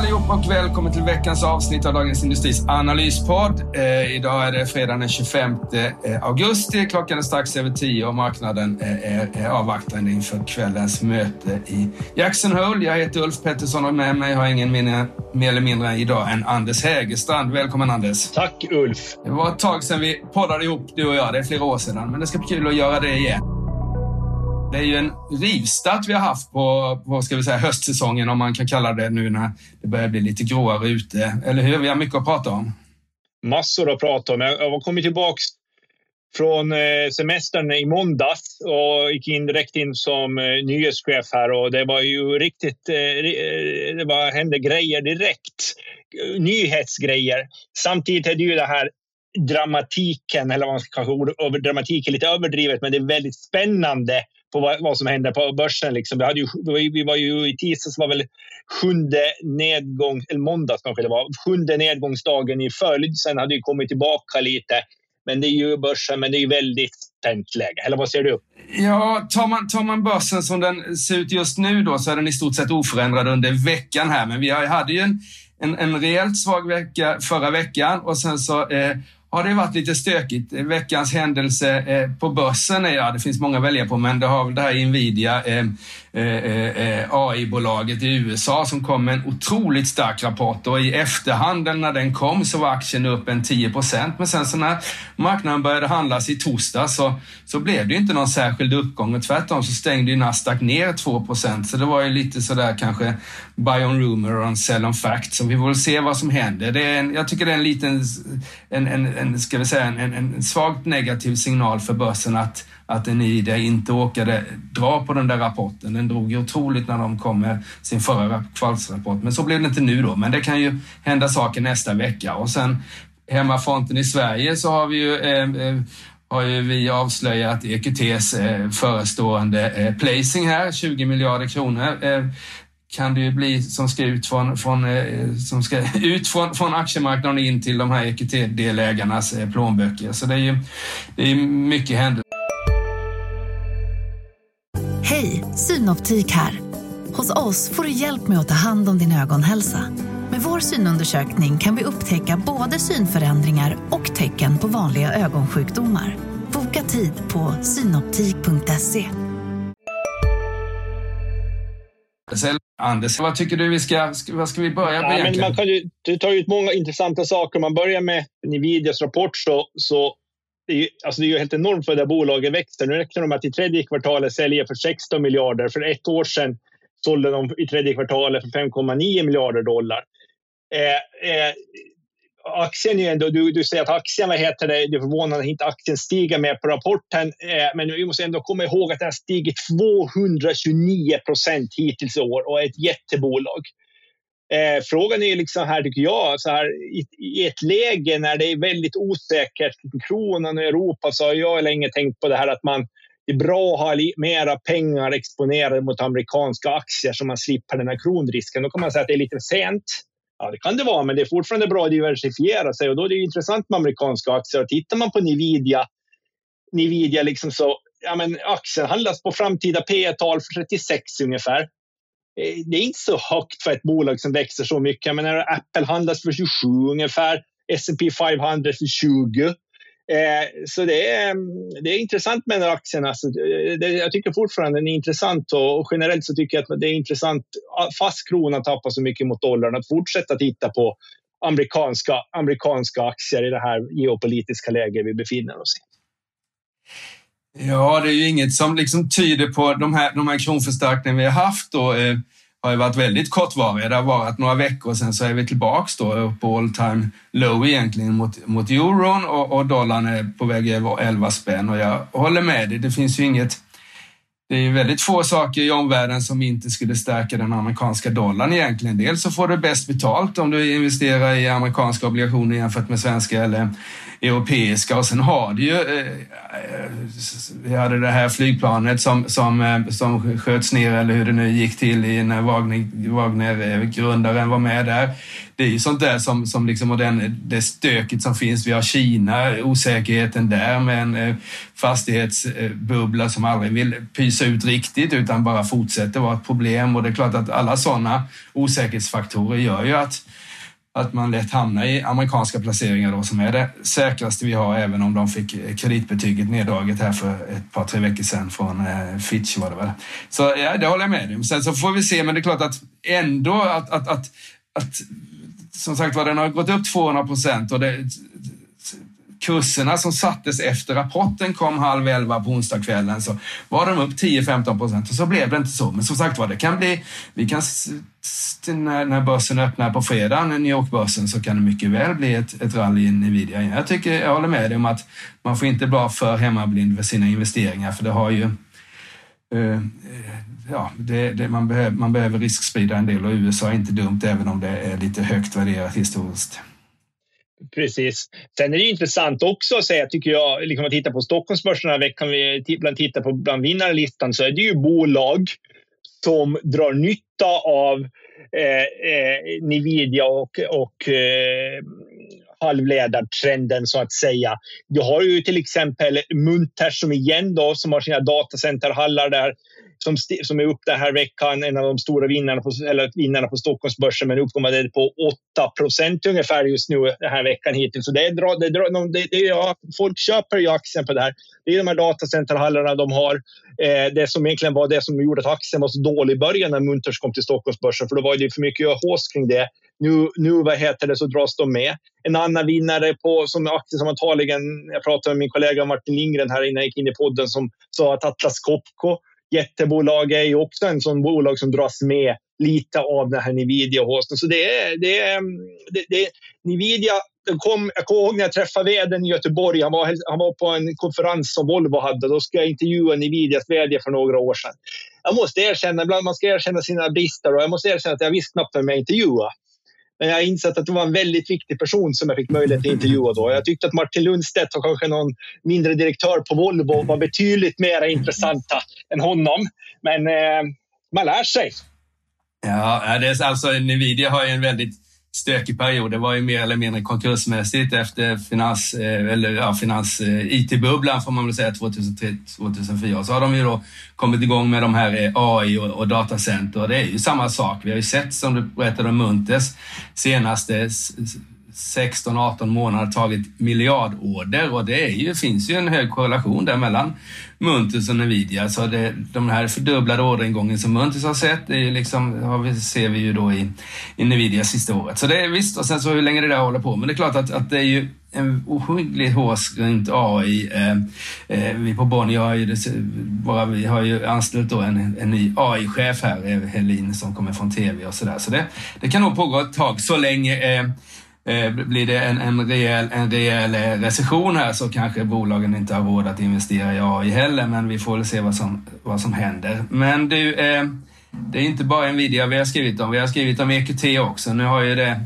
allihop och välkommen till veckans avsnitt av Dagens Industris analyspodd. Eh, idag är det fredag den 25 eh, augusti. Klockan är strax över 10 och marknaden eh, är, är avvaktande inför kvällens möte i Jackson Hole. Jag heter Ulf Pettersson och med mig har ingen minne, mer eller mindre idag än Anders Hägerstrand. Välkommen Anders! Tack Ulf! Det var ett tag sedan vi poddade ihop du och jag. Det är flera år sedan, men det ska bli kul att göra det igen. Det är ju en rivstart vi har haft på, på ska vi säga, höstsäsongen, om man kan kalla det nu när det börjar bli lite gråare ute. Eller hur? Vi har mycket att prata om. Massor att prata om. Jag har kommit tillbaka från eh, semestern i måndags och gick in direkt in som eh, nyhetschef här och det var ju riktigt, eh, det bara hände grejer direkt. Nyhetsgrejer. Samtidigt är det ju det här dramatiken, eller vad man ska kalla dramatiken lite överdrivet, men det är väldigt spännande på vad, vad som händer på börsen. Liksom. Vi, hade ju, vi var ju i tisdags var väl sjunde nedgång, eller måndags kanske det var, sjunde nedgångsdagen i följd. Sen hade det kommit tillbaka lite. Men det är ju börsen, men det är ju väldigt spänt läge. Eller vad ser du? Ja, tar man, tar man börsen som den ser ut just nu då så är den i stort sett oförändrad under veckan här. Men vi hade ju en, en, en rejält svag vecka förra veckan och sen så eh, har det varit lite stökigt. Veckans händelse eh, på börsen är, ja det finns många att välja på, men det har väl det här Nvidia eh, Eh, eh, AI-bolaget i USA som kom med en otroligt stark rapport och i efterhand när den kom så var aktien upp en 10 procent. Men sen så när marknaden började handlas i torsdag så, så blev det inte någon särskild uppgång och tvärtom så stängde ju Nasdaq ner 2 procent. Så det var ju lite sådär kanske buy on rumor och sell on fact. Så vi får väl se vad som händer. Det är en, jag tycker det är en liten, en, en, en ska vi säga, en, en, en svagt negativ signal för börsen att att Enida inte åkade dra på den där rapporten. Den drog ju otroligt när de kom med sin förra kvartalsrapport. Men så blev det inte nu då. Men det kan ju hända saker nästa vecka. Och sen hemmafronten i Sverige så har vi ju eh, eh har ju vi avslöjat EQTs eh, förestående eh, placing här, 20 miljarder kronor. Eh, kan det ju bli som ska ut från, från, eh, som ska ut från, från aktiemarknaden in till de här EQT-delägarnas eh, plånböcker. Så det är ju det är mycket händer. Hej, Synoptik här. Hos oss får du hjälp med att ta hand om din ögonhälsa. Med vår synundersökning kan vi upptäcka både synförändringar och tecken på vanliga ögonsjukdomar. Boka tid på synoptik.se. Anders, vad tycker du vi ska, vad ska vi börja med ja, men man kan ju, Du tar ut många intressanta saker. Om man börjar med Nvidias rapport så, så det är, ju, alltså det är ju helt enormt för det bolaget växer. Nu räknar de med att i tredje kvartalet säljer för 16 miljarder. För ett år sedan sålde de i tredje kvartalet för 5,9 miljarder dollar. Eh, eh, aktien är ändå, du, du säger att aktien, vad heter det, det är förvånande att inte aktien stiger mer på rapporten. Eh, men vi måste ändå komma ihåg att den har stigit 229 procent hittills i år och är ett jättebolag. Eh, frågan är liksom här, tycker jag, så här, i, i, ett läge när det är väldigt osäkert, kronan och Europa, så har jag länge tänkt på det här att man det är bra att ha mera pengar exponerade mot amerikanska aktier så man slipper den här kronrisken. Då kan man säga att det är lite sent. Ja, det kan det vara, men det är fortfarande bra att diversifiera sig och då är det intressant med amerikanska aktier. Och tittar man på Nvidia, Nvidia liksom så, ja, men aktien handlas på framtida P tal för 36 ungefär. Eh, det är inte så högt för ett bolag som växer så mycket. Jag menar, Apple handlas för 27 ungefär, S&P 500 för 20. Eh, så det är, mm, det är intressant med den här aktien. Alltså, eh, det, jag tycker fortfarande den är intressant och, generellt så tycker jag att det är intressant, fast kronan tappar så mycket mot dollarn, att fortsätta titta på amerikanska, amerikanska aktier i det här geopolitiska läget vi befinner oss i. Ja, det är ju inget som liksom tyder på de här, de här kronförstärkningarna vi har haft då. Eh, har ju varit väldigt kortvariga. Det har varit några veckor sen så är vi tillbaks då på all time low egentligen mot, mot euron och, och dollarn är på väg över 11 spänn och jag håller med dig. Det finns ju inget det är väldigt få saker i omvärlden som inte skulle stärka den amerikanska dollarn egentligen. Dels så får du bäst betalt om du investerar i amerikanska obligationer jämfört med svenska eller europeiska och sen har du ju, eh, eh, vi hade det här flygplanet som, som, eh, som sköts ner eller hur det nu gick till när Wagner, Wagner-grundaren var med där. det är ju sånt där som, som liksom, och den, det stöket som finns. Vi har Kina, osäkerheten där med en fastighetsbubbla som aldrig vill pysa ut riktigt utan bara fortsätter vara ett problem. Och det är klart att alla sådana osäkerhetsfaktorer gör ju att att man lätt hamnar i amerikanska placeringar då, som är det säkraste vi har, även om de fick kreditbetyget neddraget här för ett par, tre veckor sedan från eh, Fitch var det väl. Så ja, det håller jag med om. Sen så får vi se, men det är klart att ändå att, att, att, att som sagt var, den har gått upp 200 procent och det, kurserna som sattes efter rapporten kom halv elva på onsdagskvällen så var de upp 10-15 procent och så blev det inte så. Men som sagt var, det kan bli, vi kan, när, börsen öppnar på fredag, New York-börsen, så kan det mycket väl bli ett, ett rally i Nvidia. Jag tycker, jag håller med dig om att man får inte vara för hemmablind för sina investeringar, för det har ju uh, ja, det, det, man, behöver, man behöver risksprida en del och USA är inte dumt även om det är lite högt värderat historiskt. Precis. Sen är det intressant också att säga, tycker jag, liksom att titta på Stockholmsbörsen den här veckan, bland titta på bland vinnarlistan, så är det ju bolag som drar nytta av eh, eh, Nvidia och, och eh, halvledartrenden så att säga. Du har ju till exempel Munters som igen då, som har sina datacenterhallar där som, som är upp den här veckan, en av de stora vinnarna på, eller vinnarna på Stockholmsbörsen, men uppgår på 8 procent ungefär just nu den här veckan hittills. Så det är, det är, det är, ja, folk köper ju aktien på det här. Det är de här datacenterhallarna de har. Eh, det som egentligen var det som gjorde att aktien var så dålig i början när Munters kom till Stockholmsbörsen, för då var det för mycket hås kring det. Nu, nu vad heter det, så dras de med. En annan vinnare på, som aktie som antagligen, jag pratade med min kollega Martin Lindgren här innan jag gick in i podden, som sa att Atlas Copco jättebolag är ju också en sån bolag som dras med lite av den här Nvidia-hosten. Så det är, det är, mm, det, det, Nvidia kom, jag kommer ihåg när jag träffade vdn i Göteborg. Han var, han var på en konferens som Volvo hade. Då ska jag intervjua Nvidias vd för några år sedan. Jag måste erkänna, ibland man ska erkänna sina brister och jag måste erkänna att jag visste knappt vem jag intervjuade. Men jag har insett att det var en väldigt viktig person som jag fick möjlighet att intervjua då. Jag tyckte att Martin Lundstedt och kanske någon mindre direktör på Volvo var betydligt mer intressanta än honom. Men eh, man lär sig. Ja, det är alltså Nvidia har ju en väldigt stökig period. Det var ju mer eller mindre konkursmässigt efter finans, eh, eller ja, finans eh, IT-bubblan får man väl säga 2003-2004. Så har de ju då kommit igång med de här eh, AI och, och datacenter. Det är ju samma sak. Vi har ju sett, som du berättade om Muntes, senaste 16-18 månader tagit miljardorder och det är ju, finns ju en hög korrelation där mellan Muntus och Nvidia. Så det, de här fördubblade orderingången som Muntus har sett, det är liksom, har vi, ser vi ju då i, i Nvidia sista året. Så det är visst, och sen så hur länge det där håller på. Men det är klart att, att det är ju en ohygglig hås runt AI. Eh, eh, vi på Bonnier har ju, bara, vi har ju anställt då en, en ny AI-chef här, Helin, som kommer från TV och sådär. Så det, det kan nog pågå ett tag, så länge Eh, Eh, blir det en, en, rejäl, en rejäl eh, recession här så kanske bolagen inte har råd att investera i AI heller, men vi får väl se vad som, vad som händer. Men du, eh, det är inte bara Nvidia vi har skrivit om, vi har skrivit om EQT också. Nu har ju det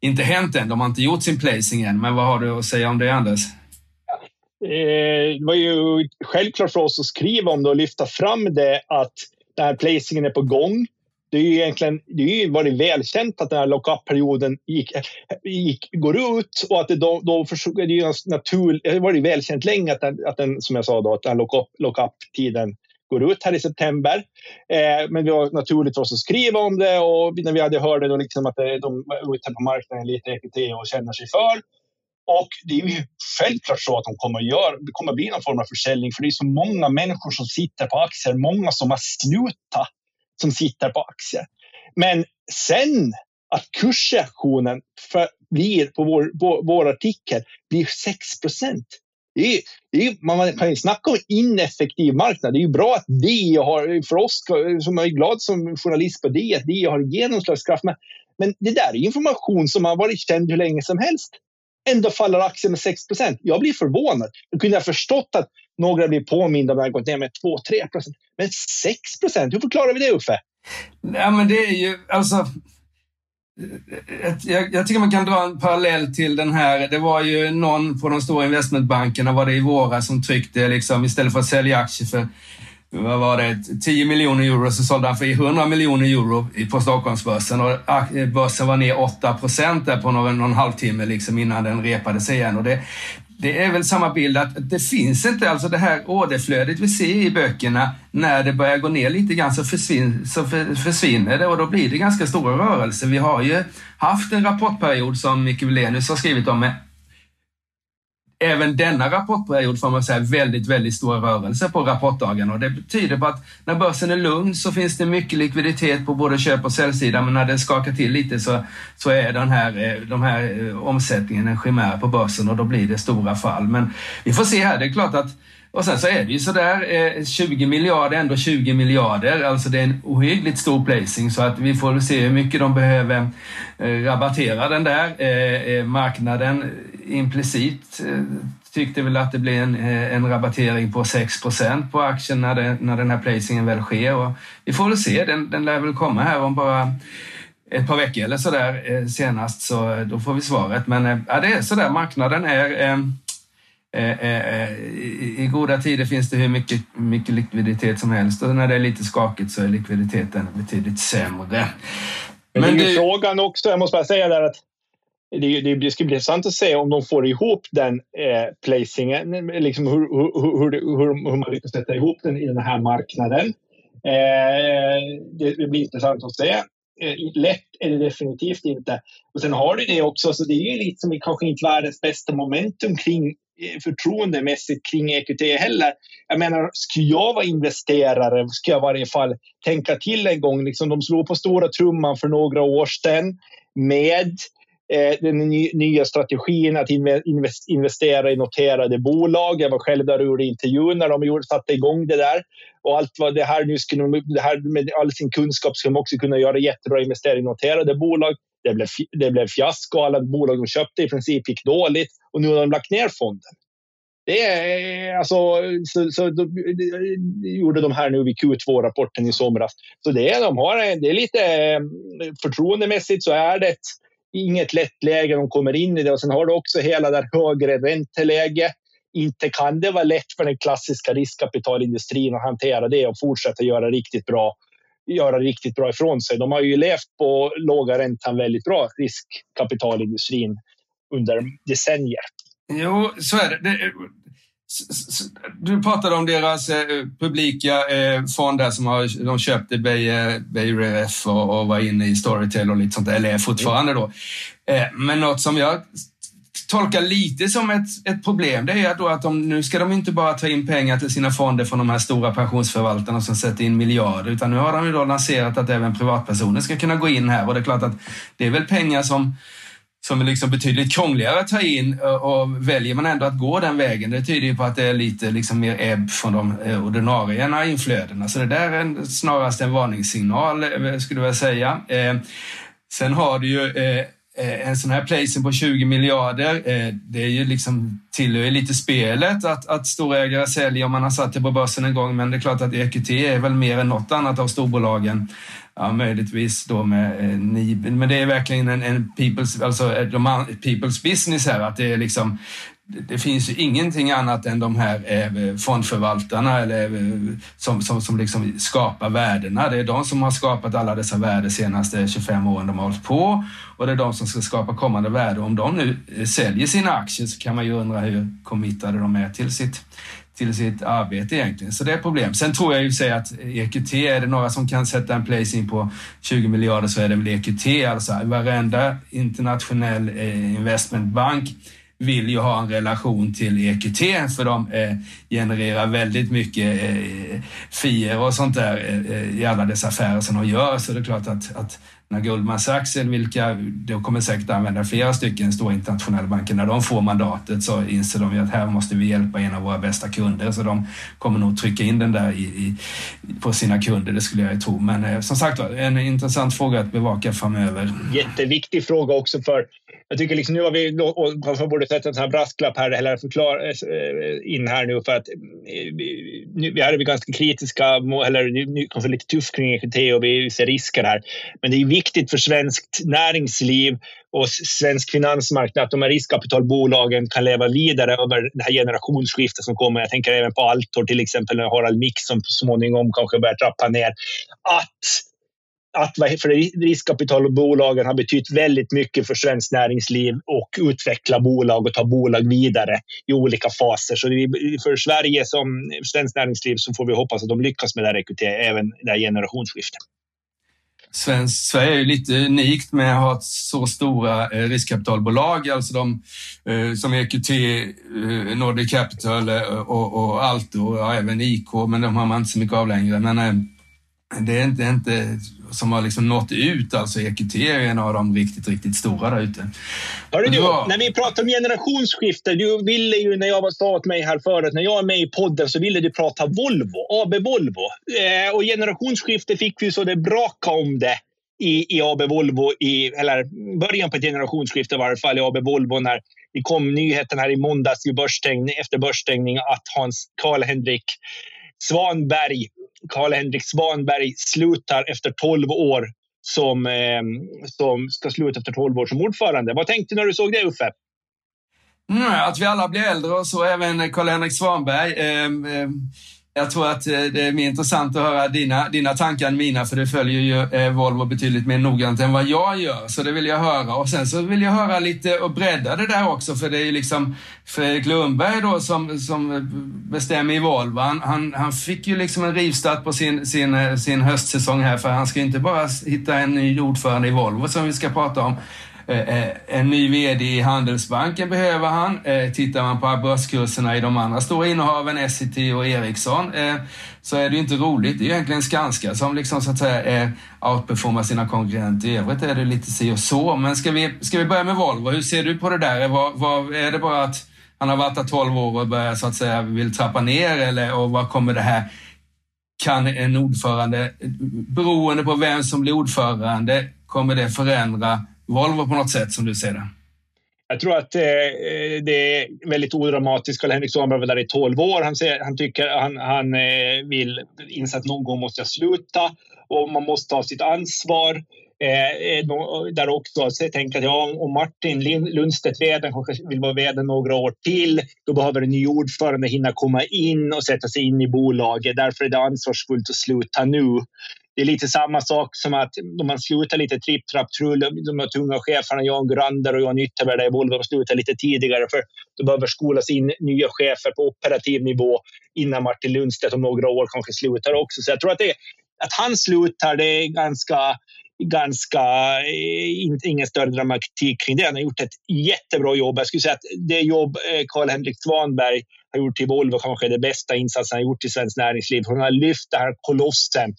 inte hänt än, de har inte gjort sin placing än, men vad har du att säga om det Anders? Eh, det var ju självklart för oss att skriva om det och lyfta fram det att den här placingen är på gång det är ju egentligen det är ju varit välkänt att den här lockup-perioden gick, gick, går ut och att det då, då försöker det är naturligt, det har varit välkänt länge att den, att den som jag sa då, att den lockup-tiden går ut här i september. Eh, men det var naturligt för oss att skriva om det och när vi hade hört det då liksom att de var ute på marknaden lite EQT och känner sig för. Och det är ju självklart så att de kommer att göra, det kommer att bli någon form av försäljning för det är så många människor som sitter på aktier, många som har slutat som sitter på aktier. Men sen att kursreaktionen för, blir på vår, vår, vår artikel blir 6 procent. Det är, det är, man kan ju snacka om ineffektiv marknad. Det är ju bra att DI har, för oss som är glad som journalist på det att DI har genomslagskraft. Men, men det där är information som har varit känd hur länge som helst. Ändå faller aktien med 6% Jag blir förvånad. Då kunde jag förstått att några blir påminda om att det gått ner med 2-3 procent. Men 6 procent, hur förklarar vi det Uffe? Nej, men det är ju alltså... Jag, jag, tycker man kan dra en parallell till den här. Det var ju någon på de stora investmentbankerna, var det i våras, som tryckte liksom istället för att sälja aktier för vad var det, 10 miljoner euro så sålde han för 100 miljoner euro på Stockholmsbörsen och ah, börsen var ner 8 procent där på någon, någon halvtimme liksom innan den repade sig igen. Och det, det är väl samma bild att det finns inte, alltså det här orderflödet vi ser i böckerna, när det börjar gå ner lite grann så, försvin, så försvinner det och då blir det ganska stora rörelser. Vi har ju haft en rapportperiod som Micke Wilenius har skrivit om med även denna rapportperiod får man säga väldigt, väldigt stora rörelser på rapportdagarna och det betyder på att när börsen är lugn så finns det mycket likviditet på både köp och säljsidan men när det skakar till lite så, så är den här, eh, de här eh, omsättningen en chimär på börsen och då blir det stora fall. Men vi får se här, det är klart att och sen så är det ju sådär, 20 eh, miljarder, ändå 20 miljarder. Alltså det är en ohyggligt stor placing så att vi får se hur mycket de behöver rabattera den där. Marknaden implicit tyckte väl att det blir en, en rabattering på 6% på aktien när, det, när den här placingen väl sker. Och vi får väl se, den, den lär väl komma här om bara ett par veckor eller sådär senast, så då får vi svaret. Men ja, det är sådär, marknaden är Eh, eh, i, goda tider finns det hur mycket, mycket likviditet som helst och när det är lite skakigt så är likviditeten betydligt sämre. Men, Men det är ju frågan också, jag måste bara säga där att det, det, det ska bli intressant att se om de får ihop den eh, placingen, liksom hur, hur, hur, hur, hur man lyckas sätta ihop den i den här marknaden. Eh, det, det, blir intressant att se. Eh, lätt är det definitivt inte. Och sen har du det också, så det är ju lite som kanske inte världens bästa momentum kring eh, förtroendemässigt kring EQT heller. Jag menar, skulle jag vara investerare skulle jag i varje fall tänka till en gång. Liksom, de slog på stora trumman för några år sedan med Eh, den nya strategin att investera i noterade bolag. Jag var själv där och gjorde intervjun när de satte igång det där. Och allt vad det här nu skulle, det här med all sin kunskap skulle de också kunna göra jättebra investeringar i noterade bolag. Det blev, det blev fiasko. Alla bolag de köpte i princip gick dåligt och nu har de lagt ner fonden. Det är alltså, så, så då, gjorde de här nu vid Q2-rapporten i somras. Så det är, de har, det är lite eh, förtroendemässigt så är det ett, inget lätt läge de kommer in i det och sen har du också hela det högre ränteläget. Inte kan det vara lätt för den klassiska riskkapitalindustrin att hantera det och fortsätta göra riktigt bra göra riktigt bra ifrån sig. De har ju levt på låga räntan väldigt bra, riskkapitalindustrin, under decennier. Jo, så är det du pratade om deras eh, publika eh, fond där som har, de köpte Beijer eh, Ref och, och var inne i Storytel och lite sånt, eller är fortfarande då. Eh, men något som jag tolkar lite som ett, ett problem, det är då att de, nu ska de inte bara ta in pengar till sina fonder från de här stora pensionsförvaltarna som sätter in miljarder, utan nu har de ju då lanserat att även privatpersoner ska kunna gå in här och det är klart att det är väl pengar som som är liksom betydligt krångligare att ta in eh, och väljer man ändå att gå den vägen, det tyder ju på att det är lite liksom mer ebb från de eh, ordinarie inflödena. Så det där är en, snarast en varningssignal eh, skulle jag säga. Eh, sen har du ju en sån här placing på 20 miljarder, det är ju liksom tillhör lite spelet att, att storägare säljer om man har satt det på börsen en gång, men det är klart att EQT är väl mer än något annat av storbolagen ja, möjligtvis då med eh, Nibel, men det är verkligen en, en people's, alltså, eh, de, people's business här, att det är liksom det finns ju ingenting annat än de här eh, fondförvaltarna eller, eh, som, som, som liksom skapar värdena. Det är de som har skapat alla dessa värden de senaste 25 åren de har hållit på och det är de som ska skapa kommande värde. Om de nu eh, säljer sina aktier så kan man ju undra hur committade de är till sitt, till sitt arbete egentligen. Så det är ett problem. Sen tror jag ju sig att EQT, är det några som kan sätta en place in på 20 miljarder så är det väl EQT. Alltså varenda internationell eh, investmentbank vill ju ha en relation till EQT för de eh, genererar väldigt mycket eh, fier och sånt där eh, eh i alla dessa affärer som de gör. Så det är klart att, att när Goldman Sachs, vilka de kommer säkert använda flera stycken stora internationella banker, när de får mandatet så inser de ju att här måste vi hjälpa en av våra bästa kunder. Så de kommer nog trycka in den där i, i på sina kunder, det skulle jag tro. Men eh, som sagt var, en intressant fråga att bevaka framöver. Jätteviktig fråga också för jag tycker liksom nu har vi, och borde sätta en sån här brasklapp här, eller förklara eh, eh, in här nu för att eh, nu, vi är ganska kritiska, eller kanske lite tuff kring EQT och vi ser risker här. Men det är viktigt för svenskt näringsliv och svensk finansmarknad att de här riskkapitalbolagen kan leva vidare över det här generationsskiftet som kommer. Jag tänker även på Altor till exempel, Harald Mix som så småningom kanske börjar trappa ner. Att att för riskkapitalbolagen har betytt väldigt mycket för svenskt näringsliv och utveckla bolag och ta bolag vidare i olika faser. Så för Sverige som svenskt näringsliv så får vi hoppas att de lyckas med det här rekryteringen, även det här generationsskiftet. Svensk, Sverige är lite unikt med att ha så stora eh, riskkapitalbolag, alltså de eh, som EQT, eh, Nordic Capital och, och Alto och även IK, men de har man inte så mycket av längre. Men det är inte, inte som har liksom nått ut. Alltså EQT är en av de riktigt, riktigt stora där ute. Hörru du, var... när vi pratar om generationsskifte. Du ville ju när jag sa åt mig här förut, när jag är med i podden så ville du prata Volvo, AB Volvo. Eh, och generationsskifte fick vi så det braka om det i, i AB Volvo, i, eller början på ett generationsskifte i varje fall i AB Volvo när det kom nyheten här i måndags i börsstängning, efter börsstängning att Hans Karl-Henrik Svanberg Karl-Henrik Svanberg slutar efter 12 år som, eh, som ska sluta efter 12 år som ordförande. Vad tänkte du när du såg det, Uffe? Mm, att vi alla blir äldre och så även Karl-Henrik Svanberg. Eh, eh, jag tror att eh, det är mer intressant att höra dina, dina tankar än mina, för det följer ju eh, Volvo betydligt mer noggrant än vad jag gör. Så det vill jag höra. Och sen så vill jag höra lite och bredda det där också, för det är ju liksom Fredrik Lundberg då som, som bestämmer i Volvo. Han, han, han fick ju liksom en rivstart på sin, sin, eh, sin höstsäsong här, för han ska inte bara hitta en ny ordförande i Volvo som vi ska prata om. Eh, eh, en ny VD i Handelsbanken behöver han. Eh, tittar man på börskurserna i de andra stora innehaven, Essity och Ericsson, så är det ju inte roligt. Det är egentligen Skanska som liksom så att säga outperformar sina konkurrenter. I övrigt är det lite si och så. Men ska vi, ska vi börja med Volvo? Hur ser du på det där? Var, var, är det bara att han har varit där 12 år och börjar så att säga vill trappa ner eller och vad kommer det här kan en ordförande, beroende på vem som blir ordförande, kommer det förändra Volvo på något sätt som du ser det? Jag tror att eh, det är väldigt odramatiskt. Karl-Henrik Svanberg var där i 12 år. Han, säger, han, tycker, han, han eh, vill inse att någon gång måste jag sluta och man måste ta sitt ansvar. Eh, eh där också så jag tänker att ja, om Martin Lundstedt, veden, kanske vill vara vd några år till, då behöver en ny ordförande hinna komma in och sätta sig in i bolaget. Därför är det ansvarsfullt att sluta nu det är lite samma sak som att om man slutar lite tripp, trapp, trull, de här tunga cheferna, Jan Grander och Jan Ytterberg i Volvo, slutar lite tidigare för det behöver skolas in nya chefer på operativ nivå innan Martin Lundstedt om några år kanske slutar också. Så jag tror att, det, att han slutar, det är ganska ganska, eh, ingen större dramatik kring det. Han har gjort ett jättebra jobb. Jag skulle säga att det jobb eh, Karl-Henrik Svanberg har gjort i Volvo kanske är det bästa insatsen han har gjort i svenskt näringsliv. Han har lyft den här kolossen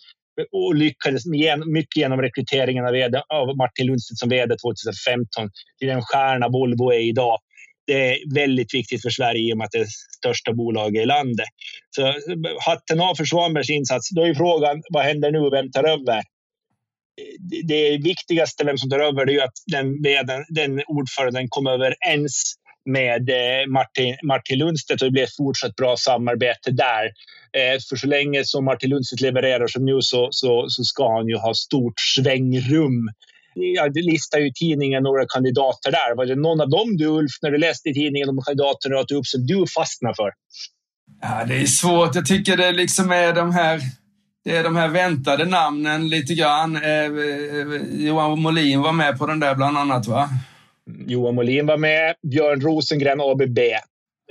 och lyckades med, mycket genom rekryteringen av, av Martin Lundstedt som vd 2015 till den stjärna Volvo är idag. Det är väldigt viktigt för Sverige i och med att det är största bolaget i landet. Så hatten av för Svanbergs insats. Då är frågan, vad händer nu? Vem tar över? Det viktigaste, vem som tar över, det är att den, den, den ordföranden kommer överens med eh, Martin, Martin Lundstedt och det blir ett fortsatt bra samarbete där. Eh, för så länge som Martin Lundstedt levererar som nu så, så, så ska han ju ha stort svängrum. Ja, det listar ju tidningen några kandidater där. Var det någon av dem du Ulf, när du läste i tidningen om kandidaterna att upp som du fastnade för? Ja, det är svårt. Jag tycker det liksom är de här det är de här väntade namnen lite grann. Eh, eh Johan Molin var med på den där bland annat va? Johan Molin var med, Björn Rosengren, ABB.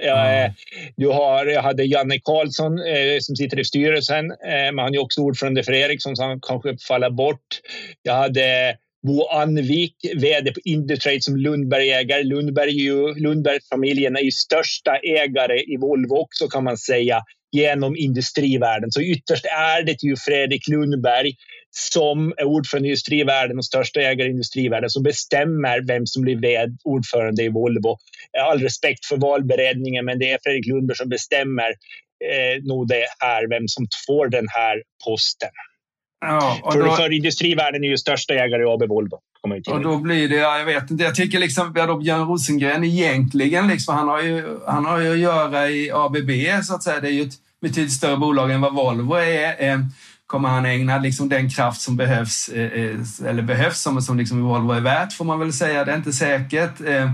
Mm. Du har, jag hade Janne Karlsson eh, som sitter i styrelsen, eh, men han är också ordförande för Ericsson så han kanske faller bort. Jag hade Bo Anvik, vd på Indutrade som Lundberg-ägare. Lundberg, Lundberg-familjen är ju största ägare i Volvo också kan man säga genom industrivärlden. Så ytterst är det ju Fredrik Lundberg som är ordförande i industrivärlden och största ägare i industrivärlden som bestämmer vem som blir ordförande i Volvo. All respekt för valberedningen, men det är Fredrik Lundberg som bestämmer eh, nog det här, vem som får den här posten. Ja, för, då... för industrivärlden är ju största ägare i AB Volvo. Och då blir det, ja, jag vet inte, jag tycker liksom ja, Björn Rosengren egentligen, liksom, han, har ju, han har ju att göra i ABB så att säga. Det är ju ett betydligt större bolag än vad Volvo är. Kommer han ägna liksom den kraft som behövs, eh, eh, eller behövs som, som liksom Volvo är värt får man väl säga. Det är inte säkert. Eh,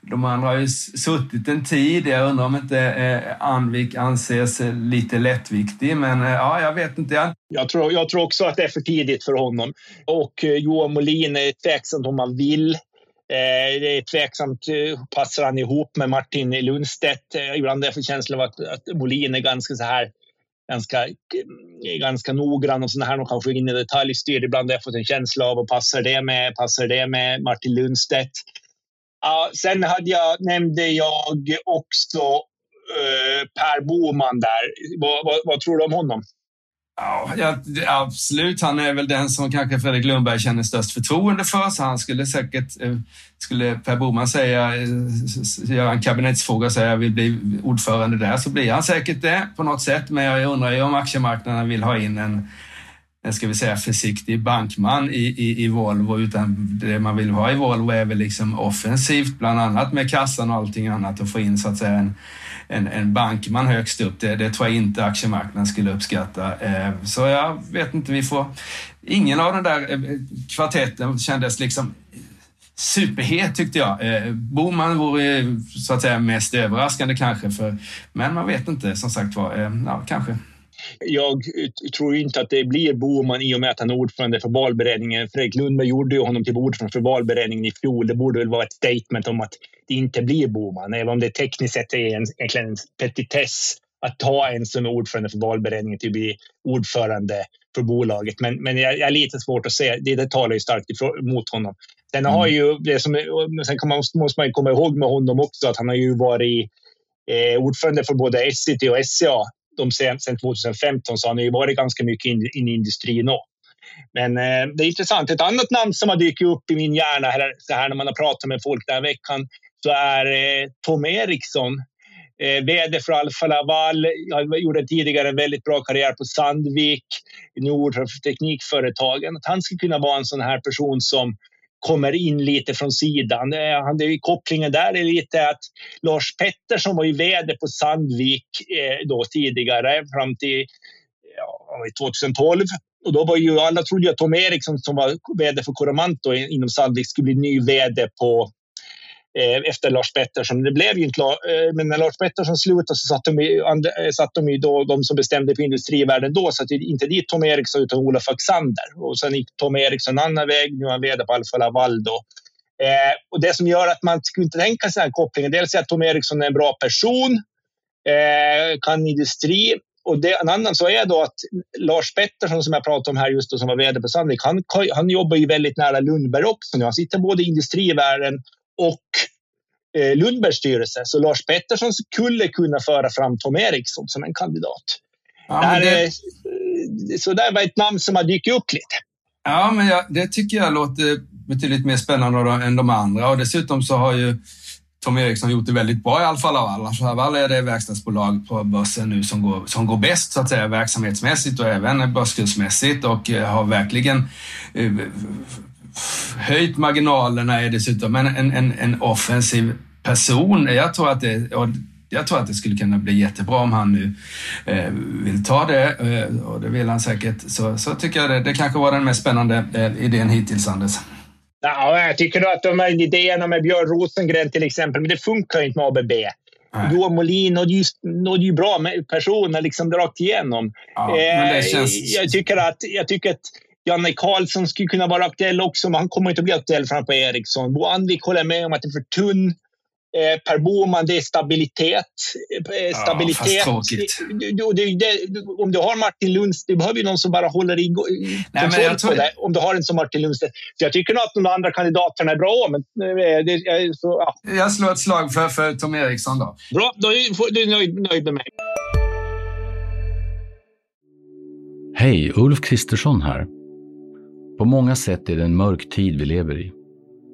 de andra har ju suttit en tid. Jag undrar om inte eh, Anvik anses lite lättviktig, men eh, ja, jag vet inte. Jag tror, jag tror också att det är för tidigt för honom. Och eh, Johan Molin är tveksamt om han vill. Eh, det är tveksamt, passar han ihop med Martin Lundstedt? Ibland är jag för känslan av att, att Molin är ganska så här ganska, ganska noggrann och sådana här. De kanske in i detaljstyr. Ibland har jag fått en känsla av och passar det med, passar det med Martin Lundstedt? Ja, sen hade jag, nämnde jag också eh, Per Boman där. Vad, vad, vad, tror du om honom? Ja, absolut. Han är väl den som kanske Fredrik Lundberg känner störst förtroende för, så han skulle säkert, eh, skulle Per Boman säga, göra en kabinettsfråga och säga jag vill bli ordförande där, så blir han säkert det på något sätt. Men jag undrar ju om aktiemarknaden vill ha in en en ska vi säga, försiktig bankman i, i, i Volvo, utan det man vill ha i Volvo är väl liksom offensivt, bland annat med kassan och allting annat och få in så att säga en, en, en bankman högst upp. Det, det tror jag inte aktiemarknaden skulle uppskatta. Eh, så jag vet inte, vi får... Ingen av den där eh, kvartetten kändes liksom superhet tyckte jag. Eh, Boman vore eh, så att säga mest överraskande kanske, för, men man vet inte som sagt var. Eh, ja, kanske. Jag tror inte att det blir Boman i och med att han är ordförande för valberedningen. Fredrik Lundberg gjorde ju honom till ordförande för valberedningen i fjol. Det borde väl vara ett statement om att det inte blir Boman, även om det tekniskt sett är en, egentligen en petitess att ta en som är ordförande för valberedningen till att bli ordförande för bolaget. Men, men jag, jag är lite svårt att se. Det, det talar ju starkt emot honom. Sen har mm. ju det som, sen man, måste man komma ihåg med honom också att han har ju varit eh, ordförande för både SCT och SCA de sen, sen 2015 så har han ju varit ganska mycket in, in i industrin också. Men eh, det är intressant. Ett annat namn som har dykt upp i min hjärna här, så här när man har pratat med folk den här veckan så är eh, Tom Eriksson. Eh, VD för Alfa Laval. Jag gjorde tidigare en väldigt bra karriär på Sandvik, Nord teknikföretagen. Att han skulle kunna vara en sån här person som kommer in lite från sidan. Eh, kopplingen där är lite att Lars Pettersson var ju vd på Sandvik eh, då tidigare fram till ja, 2012. Och då var ju alla trodde att Tom Eriksson som var vd för Coromanto inom Sandvik skulle bli ny vd på Eh, efter Lars Pettersson. Det blev ju inte, eh, men när Lars Pettersson slutade så satt de, eh, satt de ju då, de som bestämde för industrivärlden då, så att inte dit Tom Eriksson utan Olof Axander. Och sen gick Tom Eriksson en annan väg, nu är han vd på Alfa Laval då. Eh, och det som gör att man skulle inte tänka sig den här kopplingen, dels är att Tom Eriksson är en bra person, eh, kan industri, och det, en annan så är då att Lars Pettersson som jag pratade om här just då, som var vd på Sandvik, han, han jobbar ju väldigt nära Lundberg också nu. Han sitter både i industrivärlden och Lundbergs styrelse. Så Lars Pettersson skulle kunna föra fram Tom Eriksson som en kandidat. Ja, det... Är, så det var ett namn som har dykt upp lite. Ja, men jag, det tycker jag låter betydligt mer spännande än de andra och dessutom så har ju Tom Eriksson gjort det väldigt bra i Alfa Laval. Alfa Laval är det verkstadsbolag på börsen nu som går, som går bäst så att säga verksamhetsmässigt och även börskursmässigt och eh, har verkligen eh, höjt marginalerna är dessutom en, en, en offensiv person. Jag tror att det, jag tror att det skulle kunna bli jättebra om han nu eh, vill ta det eh, och det vill han säkert. Så, så tycker jag det, det kanske var den mest spännande eh, idén hittills, Anders. Ja, jag tycker att de här idéerna med Björn Rosengren till exempel, men det funkar inte med ABB. Johan Molin nådde ju bra med personer liksom rakt igenom. Ja, eh, känns... jag, tycker att, jag tycker att Janne Karlsson skulle kunna vara aktuell också, men han kommer inte att bli aktuell framför Eriksson. Bo Andvik håller med om att det är för tunn. Eh, per Boman, det är stabilitet. Eh, stabilitet. Ja, du, du, det, om du har Martin Lundstedt, du behöver ju någon som bara håller i kontroll på det. Om du har en som Martin Lundstedt. Så jag tycker nog att de andra kandidaterna är bra. Men eh, det, så, ja. Jag slår ett slag för, för Tom Eriksson då. Bra, då är du nöjd, nöjd med mig. Hej, Ulf Kristersson här. På många sätt är det en mörk tid vi lever i.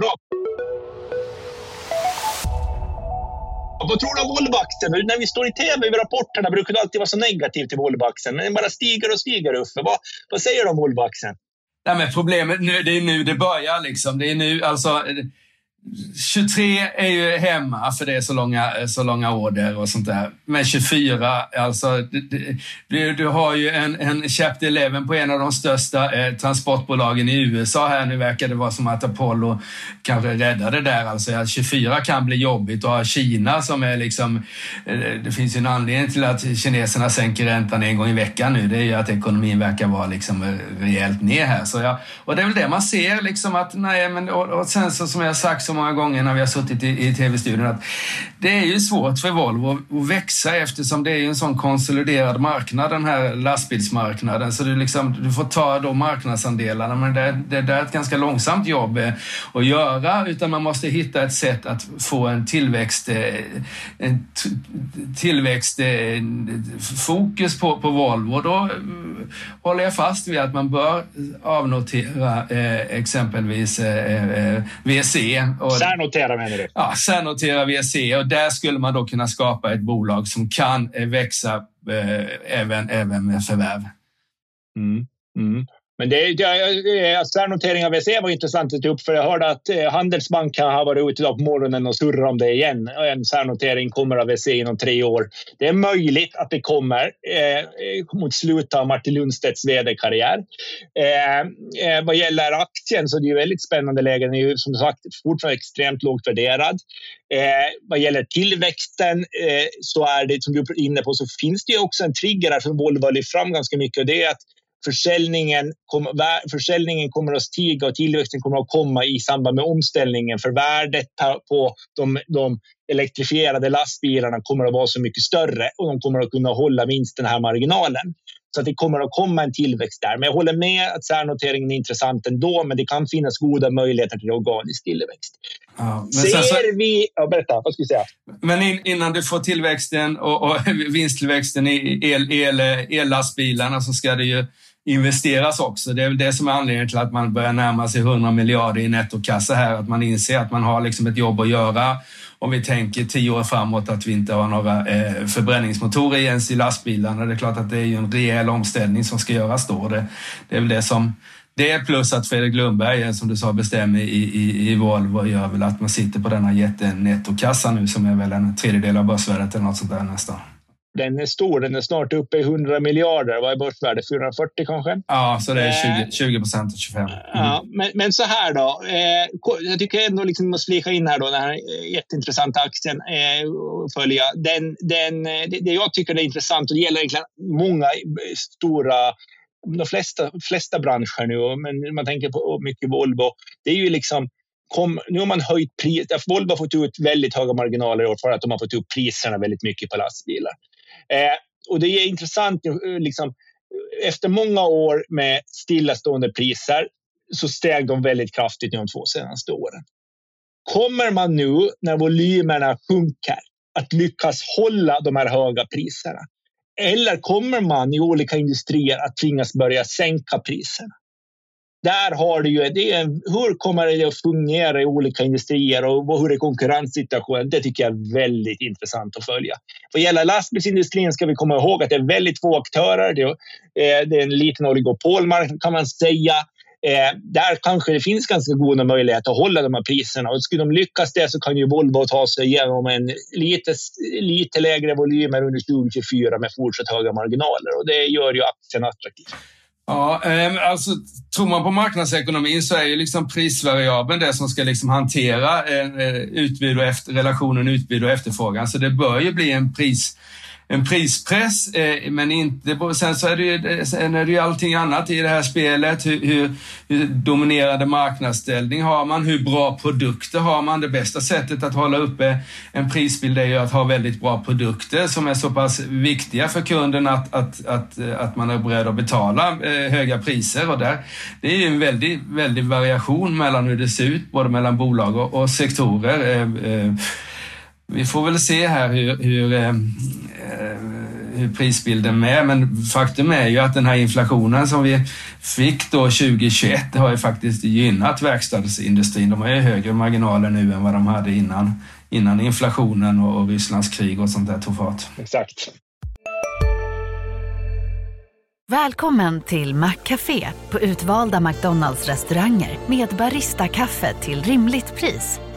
Bra. Vad tror du om Volvoaktien? När vi står i tv vid rapporterna brukar du alltid vara så negativ till Volvoaktien. Men den bara stiger och stiger, Uffe. Vad, vad säger du om Volvoaktien? Nej, men problemet nu, det är nu det börjar. Liksom. Det är nu, alltså, 23 är ju hemma för det är så långa, så långa order och sånt där. Men 24, alltså du, du har ju en, en Chapter 11 på en av de största eh, transportbolagen i USA här. Nu verkar det vara som att Apollo kanske räddade det där. Alltså 24 kan bli jobbigt och ha Kina som är liksom... Eh, det finns ju en anledning till att kineserna sänker räntan en gång i veckan nu. Det är ju att ekonomin verkar vara liksom eh, rejält ner här. Så ja, och det är väl det man ser liksom att nej men och, och sen så som jag sagt som många gånger när vi har suttit i, i tv-studion att det är ju svårt för Volvo att växa eftersom det är en sån konsoliderad marknad, den här lastbilsmarknaden. Så du, liksom, du får ta då marknadsandelarna, men det, det, det är ett ganska långsamt jobb eh, att göra, utan man måste hitta ett sätt att få en tillväxt, eh, en tillväxtfokus eh, på, på Volvo. Då eh, håller jag fast vid att man bör avnotera eh, exempelvis eh, VC. Och, särnotera menar du? Ja, särnotera VC och där skulle man då kunna skapa ett bolag som kan växa eh, även, även med förvärv. Mm. Mm. Men det, det, eh, alltså, särnotering av VC var intressant att ta upp för jag hörde att eh, Handelsbanken har varit ute idag på morgonen och surrat om det igen. En särnotering kommer av VC inom tre år. Det är möjligt att det kommer eh, mot slutet av Martin Lundstedts vd-karriär. Eh, eh vad gäller aktien så är det ju väldigt spännande läge. Den är ju som sagt fortfarande extremt lågt värderad. Eh, vad gäller tillväxten eh, så är det som du är inne på så finns det ju också en trigger här som Volvo har lyft fram ganska mycket och det är att försäljningen, kom, försäljningen kommer att stiga och tillväxten kommer att komma i samband med omställningen. För värdet på de, de elektrifierade lastbilarna kommer att vara så mycket större och de kommer att kunna hålla minst den här marginalen. Så att det kommer att komma en tillväxt där. Men jag håller med att särnoteringen är intressant ändå, men det kan finnas goda möjligheter till organisk tillväxt. Ja, Ser så, vi... Ja, berätta, vad ska vi säga? Men in, innan du får tillväxten och, och vinsttillväxten i el, el, ellastbilarna så ska det ju investeras också. Det är väl det som är anledningen till att man börjar närma sig 100 miljarder i nettokassa här, att man inser att man har liksom ett jobb att göra. Om vi tänker tio år framåt att vi inte har några eh, förbränningsmotorer ens i lastbilarna. Det är klart att det är ju en rejäl omställning som ska göras då. Det, det är väl det som det plus att Fredrik Lundberg, eh, som du sa, bestämmer i, i, i Volvo gör väl att man sitter på denna jättenettokassa nu som är väl en tredjedel av börsvärdet eller något sånt där nästan den är stor. Den är snart uppe i 100 miljarder. Vad är börsvärdet? 440 kanske? Ja, så det är 20 procent och 25. Mm. Ja, men, men så här då. Eh, jag tycker ändå liksom måste flika in här då den här eh, jätteintressanta aktien eh, följa. Den, den, det, det jag tycker är intressant och det gäller egentligen många stora de flesta, flesta branscher nu, men man tänker på mycket Volvo. Det är ju liksom Kom, nu har man höjt priset. Volvo har fått ut väldigt höga marginaler i år för att de har fått upp priserna väldigt mycket på lastbilar. Eh, och det är intressant, eh, liksom, efter många år med stillastående priser så steg de väldigt kraftigt de två senaste åren. Kommer man nu när volymerna sjunker att lyckas hålla de här höga priserna? Eller kommer man i olika industrier att tvingas börja sänka priserna? Där har du ju, det är, hur kommer det att fungera i olika industrier och hur är konkurrenssituationen? Det tycker jag är väldigt intressant att följa. Vad gäller lastbilsindustrin ska vi komma ihåg att det är väldigt få aktörer. Det är, eh, det är en liten oligopolmarknad kan man säga. Eh, där kanske det finns ganska goda möjligheter att hålla de här priserna. Och skulle de lyckas det så kan ju Volvo ta sig igenom en lite, lite lägre volymer under 2024 med fortsatt höga marginaler. Och det gör ju aktien attraktiv. Ja, ehm, alltså tror man på marknadsekonomin så är ju liksom prisvariabeln det som ska liksom hantera eh, eh, utbud och efter, relationen utbud och efterfrågan. Så det bör ju bli en pris en prispress, eh, men inte... Sen så är det, ju, sen är det ju allting annat i det här spelet. Hur, hur, hur dominerande marknadsställning har man? Hur bra produkter har man? Det bästa sättet att hålla uppe en prisbild är ju att ha väldigt bra produkter som är så pass viktiga för kunden att, att, att, eh, att man är beredd att betala eh, höga priser. Och där, det är ju en väldig, väldig variation mellan hur det ser ut, både mellan bolag och, och sektorer. Eh, eh, vi får väl se här hur, hur, eh, hur prisbilden är, men faktum är ju att den här inflationen som vi fick då 2021 har ju faktiskt gynnat verkstadsindustrin. De har ju högre marginaler nu än vad de hade innan, innan inflationen och, och Rysslands krig och sånt där tog fart. Exakt. Välkommen till Maccafé på utvalda McDonalds restauranger med Baristakaffe till rimligt pris.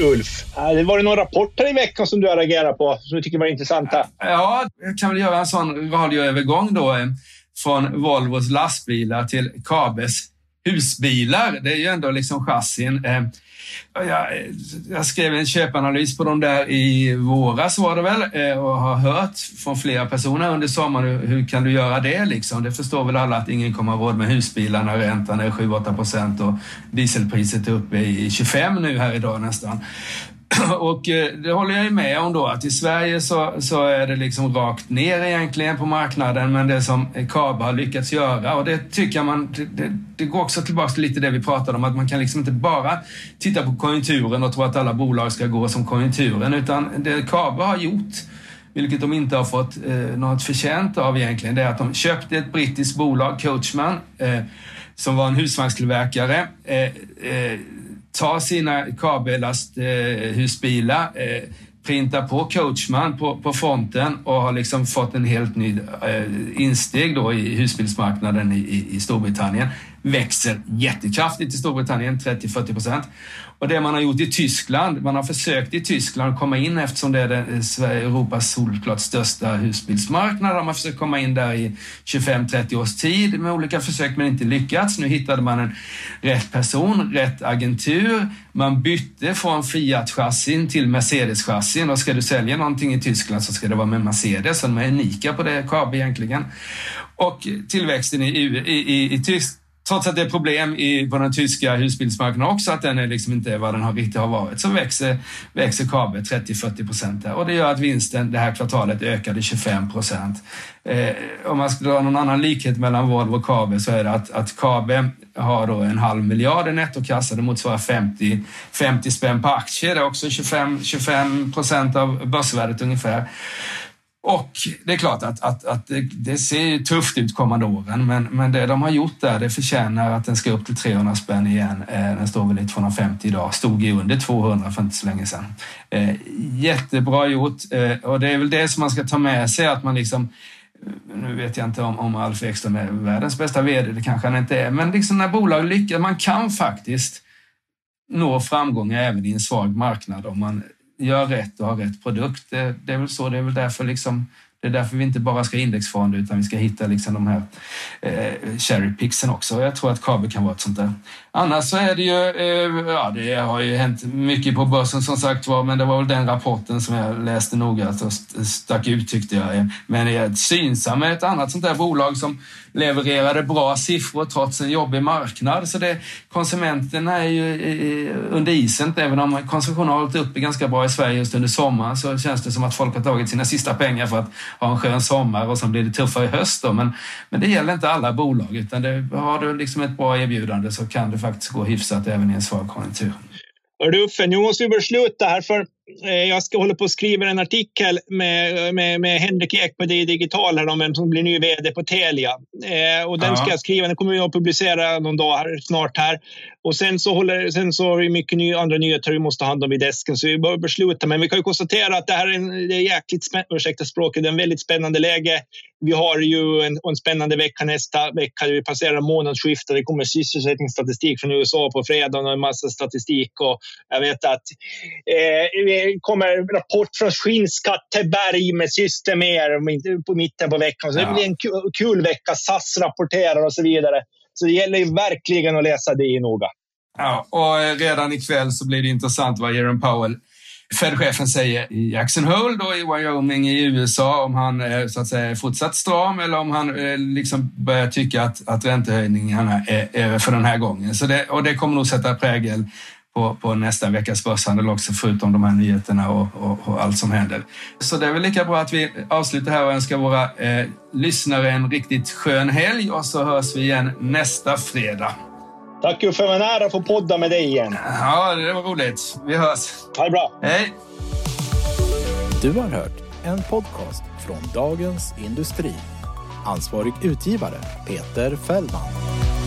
Ulf. Det var det några rapporter i veckan som du har reagerat på som du tycker var intressanta? Ja, jag kan väl göra en sån radioövergång då eh, från Volvos lastbilar till Kabes husbilar. Det är ju ändå liksom chassin. Jag, jag, skrev en köpanalys på dem där i våras var det väl eh, och har hört från flera personer under sommaren hur kan du göra det liksom? Det förstår väl alla att ingen kommer ha råd med husbilar när räntan är 7-8 procent och dieselpriset är uppe i 25 nu här idag nästan. Och eh, det håller jag ju med om då att i Sverige så, så är det liksom rakt ner egentligen på marknaden men det som Kaba har lyckats göra och det tycker jag man, det, det går också tillbaka till lite det vi pratade om att man kan liksom inte bara titta på konjunkturen och tro att alla bolag ska gå som konjunkturen utan det Kaba har gjort vilket de inte har fått eh, något förtjänt av egentligen, det är att de köpte ett brittiskt bolag, Coachman, eh, som var en husvagnstillverkare. Eh, eh, ta sina kabellasthusbilar, eh, printa på Coachman på, på fronten och har liksom fått en helt ny eh, insteg då i husbilsmarknaden i, i Storbritannien. Växer jättekraftigt i Storbritannien, 30-40 procent. Och det man har gjort i Tyskland, man har försökt i Tyskland komma in eftersom det är eh, Europas solklart största husbilsmarknad. Man har försökt komma in där i 25-30 års tid med olika försök men inte lyckats. Nu hittade man en rätt person, rätt agentur. Man bytte från Fiat-chassin till Mercedes-chassin och ska du sälja någonting i Tyskland så ska det vara med Mercedes. Så de är unika på det, KAB egentligen. Och tillväxten i, i, i, i Tyskland trots att det är problem i, på den tyska husbilsmarknaden också, att den är liksom inte vad den har riktigt har varit, så växer, växer Kabe 30-40 procent och det gör att vinsten det här kvartalet ökade 25 procent. Eh, om man ska dra någon annan likhet mellan Volvo och Kabe så är det att, att Kabe har då en halv miljard i nettokassa, det motsvarar 50, 50 spänn per aktie, det är också 25 procent av börsvärdet ungefär. Och det är klart att, att, att det, det, ser tufft ut kommande åren, men, men det de har gjort där, det förtjänar att den ska upp till 300 spänn igen. Eh, den står väl i 250 idag, stod ju under 200 för inte så länge sedan. Eh, jättebra gjort eh, och det är väl det som man ska ta med sig, att man liksom eh, nu vet jag inte om, om Alf Ekström är världens bästa VD, det kanske han inte är, men liksom när bolag lyckas, man kan faktiskt nå framgångar även i en svag marknad om man gör rätt och har rätt produkt. Det, det, är väl så, det är väl därför liksom det är därför vi inte bara ska ha indexfonder utan vi ska hitta liksom de här eh, cherrypicksen också. Jag tror att kabel kan vara ett sånt där. Annars så är det ju, eh, ja det har ju hänt mycket på börsen som sagt var, men det var väl den rapporten som jag läste noga och stack ut tyckte jag. Men Synsam är ett annat sånt där bolag som levererade bra siffror trots en jobbig marknad. Så det, konsumenterna är ju under isen. Även om konsumtionen har hållit uppe ganska bra i Sverige just under sommaren så känns det som att folk har tagit sina sista pengar för att ha en skön sommar och sen blir det tuffare i höst. Då. Men, men det gäller inte alla bolag utan det, har du liksom ett bra erbjudande så kan det faktiskt gå hyfsat även i en svag konjunktur. Uffe, nu måste vi besluta här för jag ska hålla på att skriva en artikel med, med, med Henrik Ek på Det Digital här om vem som blir ny vd på Telia. Eh, och den ja. ska jag skriva. Den kommer jag att publicera någon dag här, snart här. Och sen så, håller, sen så har vi mycket ny, andra nyheter vi måste ha hand om i desken, så vi behöver besluta. Men vi kan ju konstatera att det här är, en, det är jäkligt spännande, ursäkta språket, det är en väldigt spännande läge. Vi har ju en, en spännande vecka nästa vecka. Vi passerar månadsskiftet. Det kommer sysselsättningsstatistik från USA på fredag och en massa statistik. Och jag vet att eh, det kommer rapport från Skinnskatteberg med Systemer på mitten på veckan. Så det blir en kul, kul vecka. SAS rapporterar och så vidare. Så det gäller ju verkligen att läsa det noga. Ja, och eh, redan ikväll så blir det intressant vad Jerome Powell Fed-chefen säger i Jackson Hole då i Wyoming i USA om han eh, så att säga är fortsatt stram eller om han eh, liksom börjar tycka att, att räntehöjningarna är över för den här gången. Så det, och det kommer nog sätta prägel på, på nästa veckas börshandel också, förutom de här nyheterna och, och, och, allt som händer. Så det är väl lika bra att vi avslutar här och önskar våra eh, lyssnare en riktigt skön helg och så hörs vi igen nästa fredag. Tack Uffe, det var en ära att få podda med dig igen. Ja, det var roligt. Vi hörs. Ha det bra. Hej. Du har hört en podcast från Dagens Industri. Ansvarig utgivare Peter Fällman.